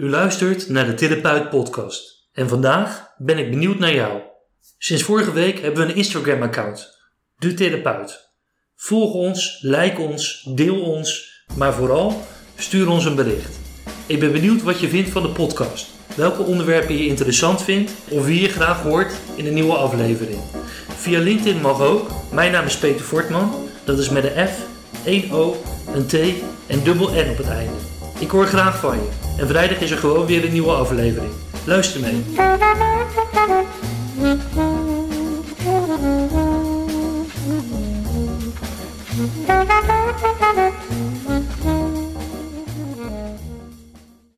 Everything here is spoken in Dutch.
U luistert naar de Therapeut Podcast. En vandaag ben ik benieuwd naar jou. Sinds vorige week hebben we een Instagram-account, De Therapeut. Volg ons, like ons, deel ons, maar vooral stuur ons een bericht. Ik ben benieuwd wat je vindt van de podcast. Welke onderwerpen je interessant vindt of wie je graag hoort in een nieuwe aflevering. Via LinkedIn mag ook. Mijn naam is Peter Fortman. Dat is met een F, 1 O, een T en dubbel N op het einde. Ik hoor graag van je. En vrijdag is er gewoon weer een nieuwe aflevering. Luister mee.